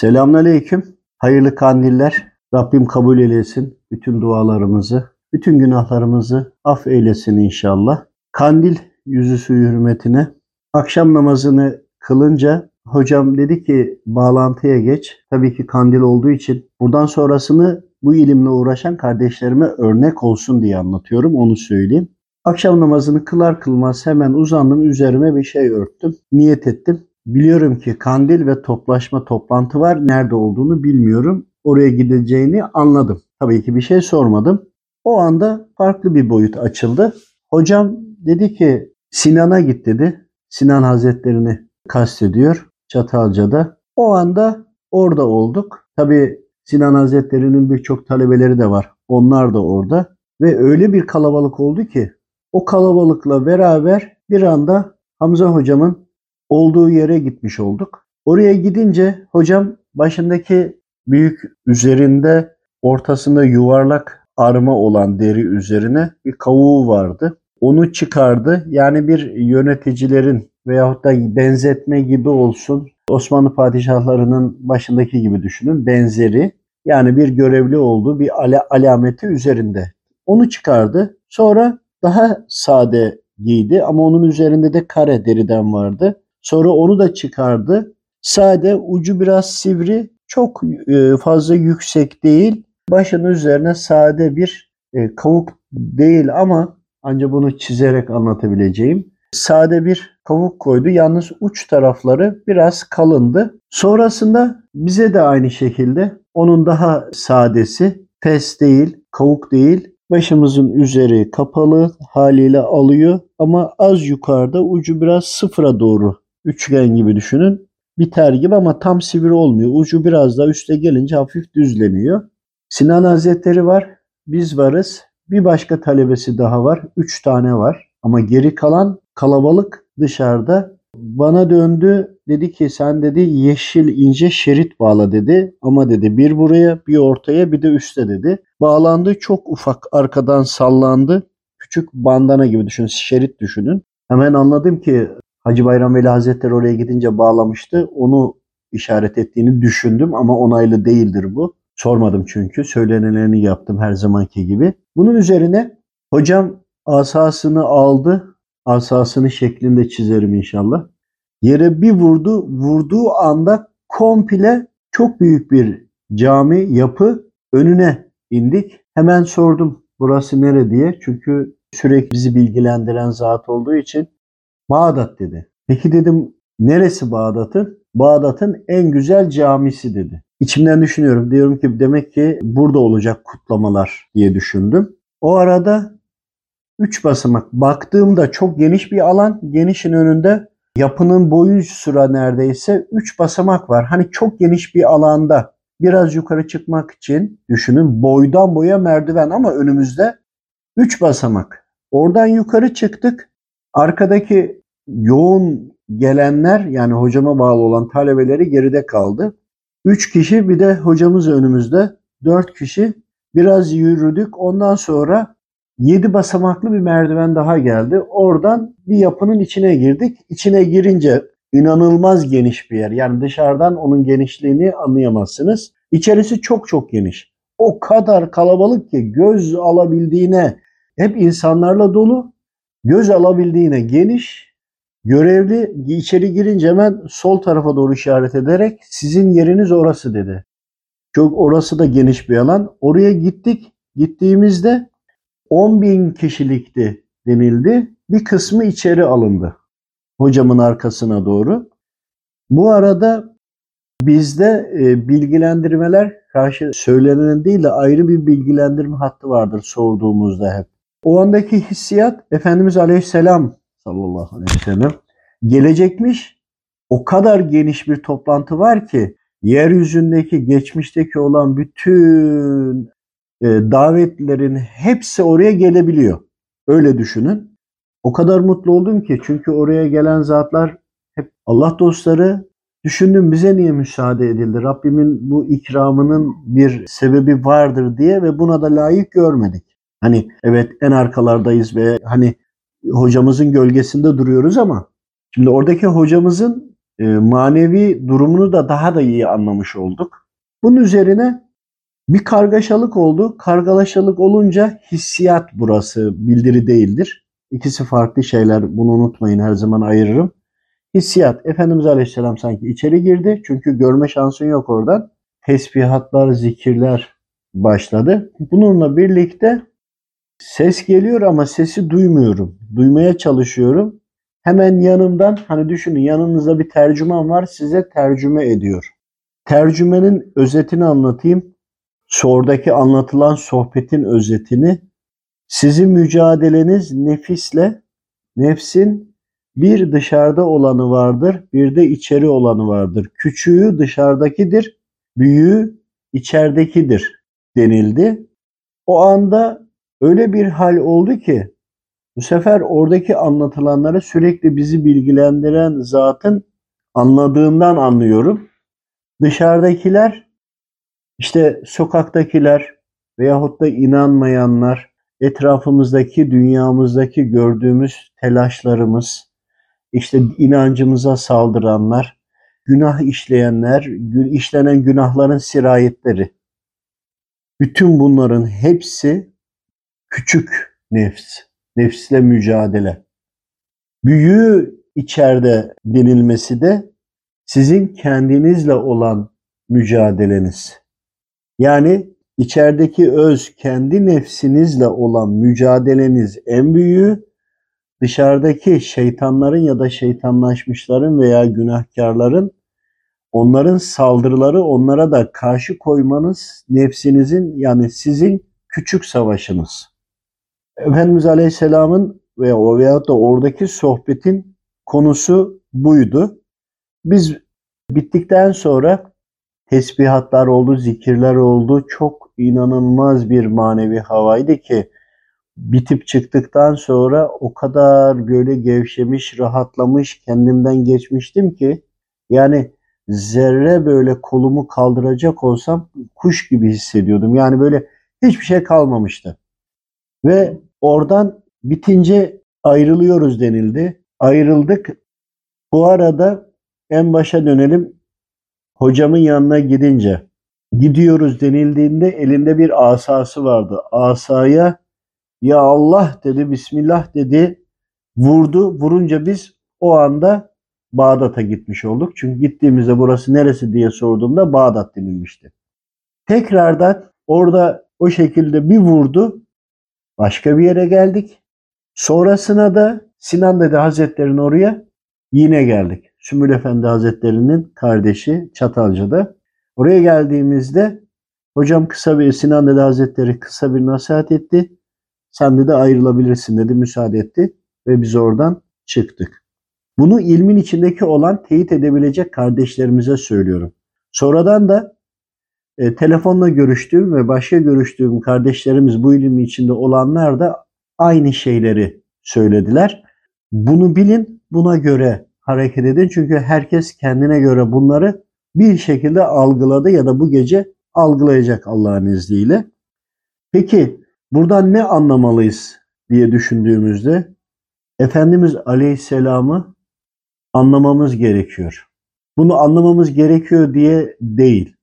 Selamünaleyküm. Hayırlı kandiller. Rabbim kabul eylesin bütün dualarımızı, bütün günahlarımızı af eylesin inşallah. Kandil yüzü suyu hürmetine akşam namazını kılınca hocam dedi ki bağlantıya geç. Tabii ki kandil olduğu için buradan sonrasını bu ilimle uğraşan kardeşlerime örnek olsun diye anlatıyorum onu söyleyeyim. Akşam namazını kılar kılmaz hemen uzandım üzerime bir şey örttüm. Niyet ettim. Biliyorum ki kandil ve toplaşma toplantı var. Nerede olduğunu bilmiyorum. Oraya gideceğini anladım. Tabii ki bir şey sormadım. O anda farklı bir boyut açıldı. Hocam dedi ki Sinan'a git dedi. Sinan Hazretlerini kastediyor Çatalca'da. O anda orada olduk. Tabii Sinan Hazretleri'nin birçok talebeleri de var. Onlar da orada. Ve öyle bir kalabalık oldu ki o kalabalıkla beraber bir anda Hamza hocamın olduğu yere gitmiş olduk. Oraya gidince hocam başındaki büyük üzerinde ortasında yuvarlak arma olan deri üzerine bir kavuğu vardı. Onu çıkardı. Yani bir yöneticilerin veyahut da benzetme gibi olsun. Osmanlı padişahlarının başındaki gibi düşünün. Benzeri. Yani bir görevli olduğu bir ala alameti üzerinde. Onu çıkardı. Sonra daha sade giydi ama onun üzerinde de kare deriden vardı. Sonra onu da çıkardı. Sade, ucu biraz sivri, çok e, fazla yüksek değil. Başının üzerine sade bir e, kavuk değil ama ancak bunu çizerek anlatabileceğim. Sade bir kavuk koydu. Yalnız uç tarafları biraz kalındı. Sonrasında bize de aynı şekilde onun daha sadesi, pes değil, kavuk değil, Başımızın üzeri kapalı haliyle alıyor ama az yukarıda ucu biraz sıfıra doğru üçgen gibi düşünün. Biter gibi ama tam sivri olmuyor. Ucu biraz daha üste gelince hafif düzleniyor. Sinan Hazretleri var. Biz varız. Bir başka talebesi daha var. Üç tane var. Ama geri kalan kalabalık dışarıda. Bana döndü. Dedi ki sen dedi yeşil ince şerit bağla dedi. Ama dedi bir buraya bir ortaya bir de üste dedi. Bağlandı çok ufak arkadan sallandı. Küçük bandana gibi düşünün. Şerit düşünün. Hemen anladım ki Hacı Bayram Veli Hazretleri oraya gidince bağlamıştı. Onu işaret ettiğini düşündüm ama onaylı değildir bu. Sormadım çünkü. Söylenenlerini yaptım her zamanki gibi. Bunun üzerine hocam asasını aldı. Asasını şeklinde çizerim inşallah. Yere bir vurdu. Vurduğu anda komple çok büyük bir cami yapı önüne indik. Hemen sordum burası nere diye. Çünkü sürekli bizi bilgilendiren zat olduğu için Bağdat dedi. Peki dedim neresi Bağdat'ın? Bağdat'ın en güzel camisi dedi. İçimden düşünüyorum. Diyorum ki demek ki burada olacak kutlamalar diye düşündüm. O arada üç basamak. Baktığımda çok geniş bir alan. Genişin önünde yapının boyu sıra neredeyse üç basamak var. Hani çok geniş bir alanda biraz yukarı çıkmak için düşünün boydan boya merdiven ama önümüzde üç basamak. Oradan yukarı çıktık. Arkadaki yoğun gelenler yani hocama bağlı olan talebeleri geride kaldı. Üç kişi bir de hocamız önümüzde. Dört kişi biraz yürüdük. Ondan sonra yedi basamaklı bir merdiven daha geldi. Oradan bir yapının içine girdik. İçine girince inanılmaz geniş bir yer. Yani dışarıdan onun genişliğini anlayamazsınız. İçerisi çok çok geniş. O kadar kalabalık ki göz alabildiğine hep insanlarla dolu. Göz alabildiğine geniş. Görevli içeri girince hemen sol tarafa doğru işaret ederek sizin yeriniz orası dedi. Çok orası da geniş bir alan. Oraya gittik. Gittiğimizde 10 bin kişilikti denildi. Bir kısmı içeri alındı. Hocamın arkasına doğru. Bu arada bizde e, bilgilendirmeler karşı söylenen değil de ayrı bir bilgilendirme hattı vardır sorduğumuzda hep. O andaki hissiyat Efendimiz Aleyhisselam sallallahu aleyhi ve sellem gelecekmiş. O kadar geniş bir toplantı var ki yeryüzündeki geçmişteki olan bütün e, davetlerin hepsi oraya gelebiliyor. Öyle düşünün. O kadar mutlu oldum ki çünkü oraya gelen zatlar hep Allah dostları düşündüm bize niye müsaade edildi? Rabbimin bu ikramının bir sebebi vardır diye ve buna da layık görmedik. Hani evet en arkalardayız ve hani hocamızın gölgesinde duruyoruz ama şimdi oradaki hocamızın e, manevi durumunu da daha da iyi anlamış olduk. Bunun üzerine bir kargaşalık oldu. Kargalaşalık olunca hissiyat burası bildiri değildir. İkisi farklı şeyler. Bunu unutmayın her zaman ayırırım. Hissiyat. Efendimiz Aleyhisselam sanki içeri girdi. Çünkü görme şansın yok oradan. Tesbihatlar, zikirler başladı. Bununla birlikte ses geliyor ama sesi duymuyorum. Duymaya çalışıyorum. Hemen yanımdan hani düşünün yanınızda bir tercüman var size tercüme ediyor. Tercümenin özetini anlatayım. Sordaki anlatılan sohbetin özetini. Sizin mücadeleniz nefisle, nefsin bir dışarıda olanı vardır, bir de içeri olanı vardır. Küçüğü dışarıdakidir, büyüğü içeridekidir denildi. O anda öyle bir hal oldu ki bu sefer oradaki anlatılanları sürekli bizi bilgilendiren zatın anladığından anlıyorum. Dışarıdakiler işte sokaktakiler veyahut da inanmayanlar, etrafımızdaki, dünyamızdaki gördüğümüz telaşlarımız, işte inancımıza saldıranlar, günah işleyenler, işlenen günahların sirayetleri. Bütün bunların hepsi küçük nefs, nefsle mücadele. Büyüğü içeride denilmesi de sizin kendinizle olan mücadeleniz. Yani içerideki öz kendi nefsinizle olan mücadeleniz en büyüğü, dışarıdaki şeytanların ya da şeytanlaşmışların veya günahkarların onların saldırıları onlara da karşı koymanız nefsinizin yani sizin küçük savaşınız. Efendimiz Aleyhisselam'ın veya o veyahut da oradaki sohbetin konusu buydu. Biz bittikten sonra tesbihatlar oldu, zikirler oldu. Çok inanılmaz bir manevi havaydı ki bitip çıktıktan sonra o kadar böyle gevşemiş, rahatlamış, kendimden geçmiştim ki yani zerre böyle kolumu kaldıracak olsam kuş gibi hissediyordum. Yani böyle hiçbir şey kalmamıştı. Ve oradan bitince ayrılıyoruz denildi. Ayrıldık. Bu arada en başa dönelim. Hocamın yanına gidince gidiyoruz denildiğinde elinde bir asası vardı. Asaya ya Allah dedi, Bismillah dedi, vurdu. Vurunca biz o anda Bağdat'a gitmiş olduk. Çünkü gittiğimizde burası neresi diye sorduğumda Bağdat denilmişti. Tekrardan orada o şekilde bir vurdu. Başka bir yere geldik. Sonrasına da Sinan Dede Hazretleri'nin oraya yine geldik. Sümül Efendi Hazretleri'nin kardeşi Çatalca'da. Oraya geldiğimizde hocam kısa bir Sinan Dede Hazretleri kısa bir nasihat etti. Sen de ayrılabilirsin dedi, müsaade etti ve biz oradan çıktık. Bunu ilmin içindeki olan teyit edebilecek kardeşlerimize söylüyorum. Sonradan da e, telefonla görüştüğüm ve başka görüştüğüm kardeşlerimiz bu ilmin içinde olanlar da aynı şeyleri söylediler. Bunu bilin, buna göre hareket edin. Çünkü herkes kendine göre bunları bir şekilde algıladı ya da bu gece algılayacak Allah'ın izniyle. Peki buradan ne anlamalıyız diye düşündüğümüzde Efendimiz Aleyhisselam'ı anlamamız gerekiyor. Bunu anlamamız gerekiyor diye değil.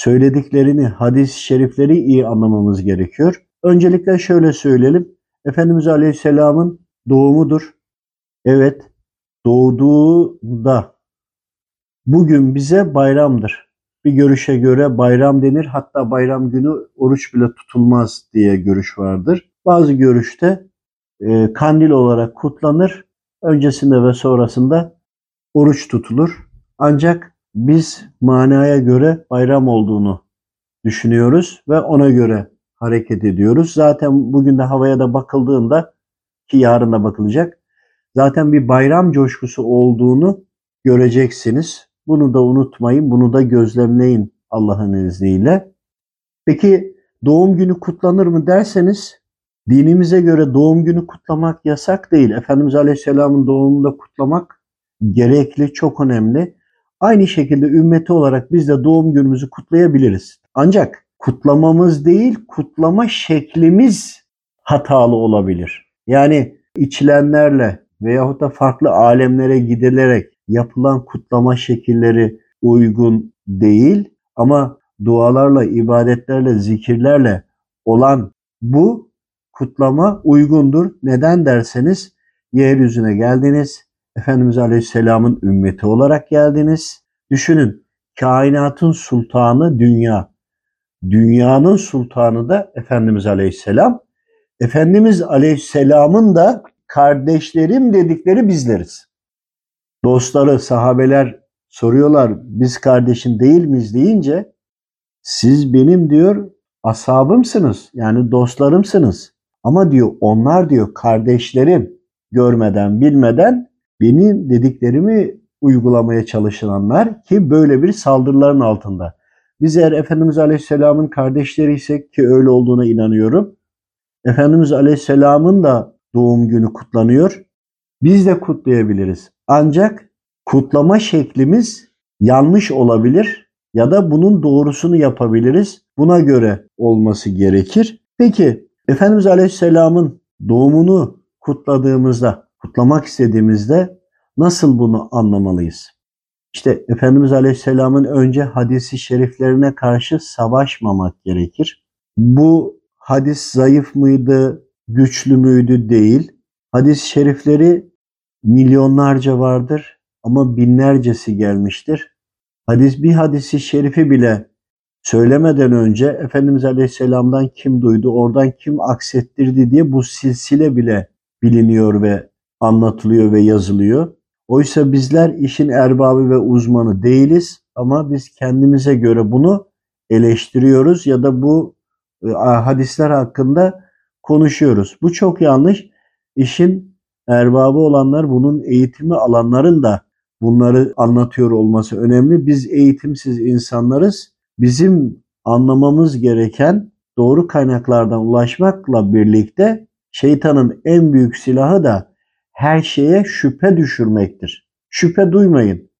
Söylediklerini, hadis-i şerifleri iyi anlamamız gerekiyor. Öncelikle şöyle söyleyelim. Efendimiz Aleyhisselam'ın doğumudur. Evet, doğduğunda bugün bize bayramdır. Bir görüşe göre bayram denir. Hatta bayram günü oruç bile tutulmaz diye görüş vardır. Bazı görüşte e, kandil olarak kutlanır. Öncesinde ve sonrasında oruç tutulur. Ancak biz manaya göre bayram olduğunu düşünüyoruz ve ona göre hareket ediyoruz. Zaten bugün de havaya da bakıldığında ki yarın da bakılacak. Zaten bir bayram coşkusu olduğunu göreceksiniz. Bunu da unutmayın, bunu da gözlemleyin Allah'ın izniyle. Peki doğum günü kutlanır mı derseniz dinimize göre doğum günü kutlamak yasak değil. Efendimiz Aleyhisselam'ın doğumunda kutlamak gerekli, çok önemli. Aynı şekilde ümmeti olarak biz de doğum günümüzü kutlayabiliriz. Ancak kutlamamız değil, kutlama şeklimiz hatalı olabilir. Yani içilenlerle veyahut da farklı alemlere gidilerek yapılan kutlama şekilleri uygun değil ama dualarla, ibadetlerle, zikirlerle olan bu kutlama uygundur. Neden derseniz yeryüzüne geldiniz. Efendimiz Aleyhisselam'ın ümmeti olarak geldiniz. Düşünün kainatın sultanı dünya. Dünyanın sultanı da Efendimiz Aleyhisselam. Efendimiz Aleyhisselam'ın da kardeşlerim dedikleri bizleriz. Dostları, sahabeler soruyorlar biz kardeşin değil miyiz deyince siz benim diyor ashabımsınız yani dostlarımsınız. Ama diyor onlar diyor kardeşlerim görmeden bilmeden benim dediklerimi uygulamaya çalışanlar ki böyle bir saldırıların altında. Biz eğer Efendimiz Aleyhisselam'ın kardeşleriysek ki öyle olduğuna inanıyorum. Efendimiz Aleyhisselam'ın da doğum günü kutlanıyor. Biz de kutlayabiliriz. Ancak kutlama şeklimiz yanlış olabilir ya da bunun doğrusunu yapabiliriz. Buna göre olması gerekir. Peki Efendimiz Aleyhisselam'ın doğumunu kutladığımızda, kutlamak istediğimizde nasıl bunu anlamalıyız? İşte Efendimiz Aleyhisselam'ın önce hadisi şeriflerine karşı savaşmamak gerekir. Bu hadis zayıf mıydı, güçlü müydü değil. Hadis-i şerifleri milyonlarca vardır ama binlercesi gelmiştir. Hadis bir hadisi şerifi bile söylemeden önce Efendimiz Aleyhisselam'dan kim duydu, oradan kim aksettirdi diye bu silsile bile biliniyor ve anlatılıyor ve yazılıyor. Oysa bizler işin erbabı ve uzmanı değiliz ama biz kendimize göre bunu eleştiriyoruz ya da bu e, hadisler hakkında konuşuyoruz. Bu çok yanlış. İşin erbabı olanlar bunun eğitimi alanların da bunları anlatıyor olması önemli. Biz eğitimsiz insanlarız. Bizim anlamamız gereken doğru kaynaklardan ulaşmakla birlikte şeytanın en büyük silahı da her şeye şüphe düşürmektir. Şüphe duymayın.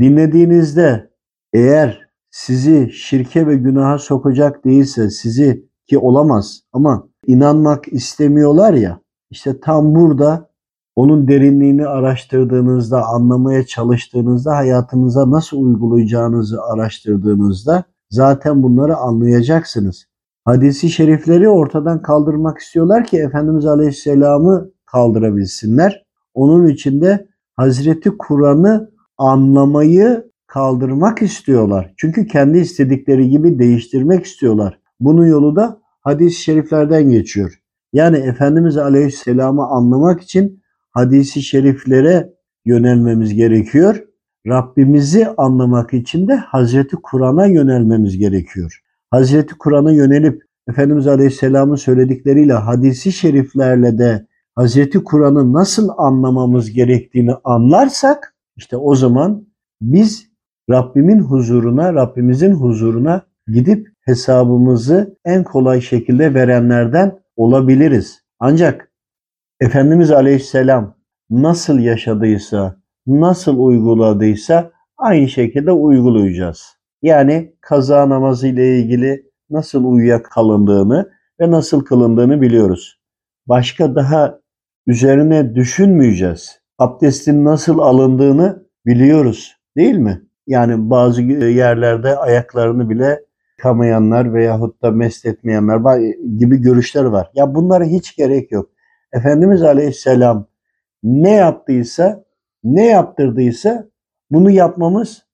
Dinlediğinizde eğer sizi şirke ve günaha sokacak değilse sizi ki olamaz ama inanmak istemiyorlar ya işte tam burada onun derinliğini araştırdığınızda, anlamaya çalıştığınızda, hayatınıza nasıl uygulayacağınızı araştırdığınızda zaten bunları anlayacaksınız. Hadisi şerifleri ortadan kaldırmak istiyorlar ki Efendimiz Aleyhisselam'ı kaldırabilsinler. Onun için de Hazreti Kur'an'ı anlamayı kaldırmak istiyorlar. Çünkü kendi istedikleri gibi değiştirmek istiyorlar. Bunun yolu da hadis-i şeriflerden geçiyor. Yani Efendimiz Aleyhisselam'ı anlamak için hadisi şeriflere yönelmemiz gerekiyor. Rabbimizi anlamak için de Hazreti Kur'an'a yönelmemiz gerekiyor. Hazreti Kur'an'a yönelip Efendimiz Aleyhisselam'ın söyledikleriyle hadisi şeriflerle de Hazreti Kur'an'ı nasıl anlamamız gerektiğini anlarsak işte o zaman biz Rabbimin huzuruna, Rabbimizin huzuruna gidip hesabımızı en kolay şekilde verenlerden olabiliriz. Ancak Efendimiz Aleyhisselam nasıl yaşadıysa, nasıl uyguladıysa aynı şekilde uygulayacağız. Yani kaza namazı ile ilgili nasıl uyuyakalındığını ve nasıl kılındığını biliyoruz. Başka daha üzerine düşünmeyeceğiz. Abdestin nasıl alındığını biliyoruz değil mi? Yani bazı yerlerde ayaklarını bile kamayanlar veyahut da mest etmeyenler gibi görüşler var. Ya bunlara hiç gerek yok. Efendimiz Aleyhisselam ne yaptıysa, ne yaptırdıysa bunu yapmamız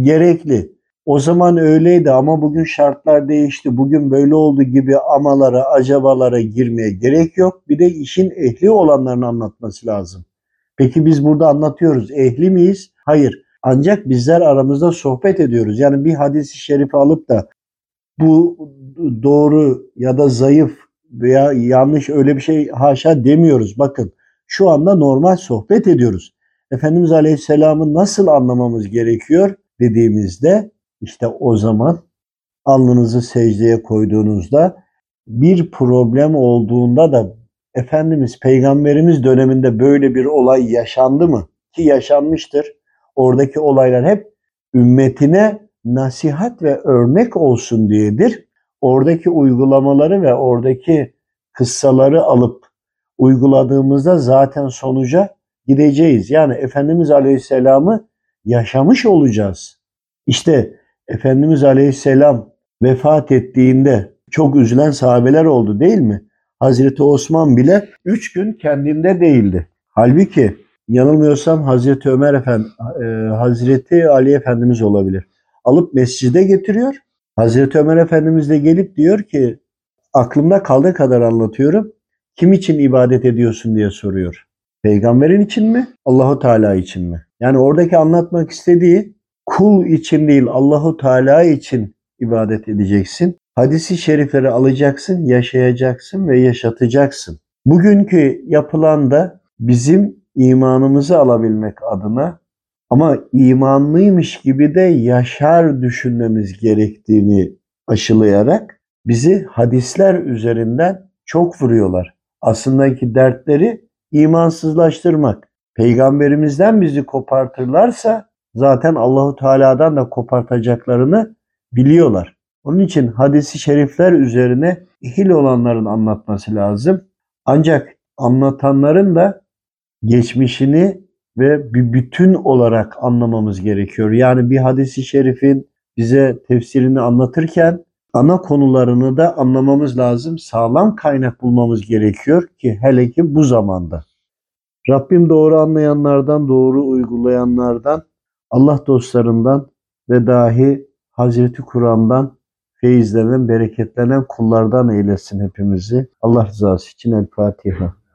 gerekli. O zaman öyleydi ama bugün şartlar değişti. Bugün böyle oldu gibi amalara, acabalara girmeye gerek yok. Bir de işin ehli olanların anlatması lazım. Peki biz burada anlatıyoruz. Ehli miyiz? Hayır. Ancak bizler aramızda sohbet ediyoruz. Yani bir hadisi şerifi alıp da bu doğru ya da zayıf veya yanlış öyle bir şey haşa demiyoruz. Bakın şu anda normal sohbet ediyoruz. Efendimiz Aleyhisselam'ı nasıl anlamamız gerekiyor dediğimizde işte o zaman alnınızı secdeye koyduğunuzda bir problem olduğunda da Efendimiz Peygamberimiz döneminde böyle bir olay yaşandı mı? Ki yaşanmıştır. Oradaki olaylar hep ümmetine nasihat ve örnek olsun diyedir. Oradaki uygulamaları ve oradaki kıssaları alıp uyguladığımızda zaten sonuca gideceğiz. Yani Efendimiz Aleyhisselam'ı yaşamış olacağız. İşte Efendimiz Aleyhisselam vefat ettiğinde çok üzülen sahabeler oldu değil mi? Hazreti Osman bile üç gün kendinde değildi. Halbuki yanılmıyorsam Hazreti Ömer Efendi, e, Hazreti Ali Efendimiz olabilir. Alıp mescide getiriyor. Hazreti Ömer Efendimiz de gelip diyor ki aklımda kaldığı kadar anlatıyorum. Kim için ibadet ediyorsun diye soruyor. Peygamberin için mi? Allahu Teala için mi? Yani oradaki anlatmak istediği kul için değil Allahu Teala için ibadet edeceksin. Hadisi şerifleri alacaksın, yaşayacaksın ve yaşatacaksın. Bugünkü yapılan da bizim imanımızı alabilmek adına ama imanlıymış gibi de yaşar düşünmemiz gerektiğini aşılayarak bizi hadisler üzerinden çok vuruyorlar. Aslındaki dertleri imansızlaştırmak. Peygamberimizden bizi kopartırlarsa zaten Allahu Teala'dan da kopartacaklarını biliyorlar. Onun için hadisi şerifler üzerine ehil olanların anlatması lazım. Ancak anlatanların da geçmişini ve bir bütün olarak anlamamız gerekiyor. Yani bir hadisi şerifin bize tefsirini anlatırken ana konularını da anlamamız lazım. Sağlam kaynak bulmamız gerekiyor ki hele ki bu zamanda. Rabbim doğru anlayanlardan, doğru uygulayanlardan, Allah dostlarından ve dahi Hazreti Kur'an'dan feyizlenen, bereketlenen kullardan eylesin hepimizi. Allah rızası için El Fatiha.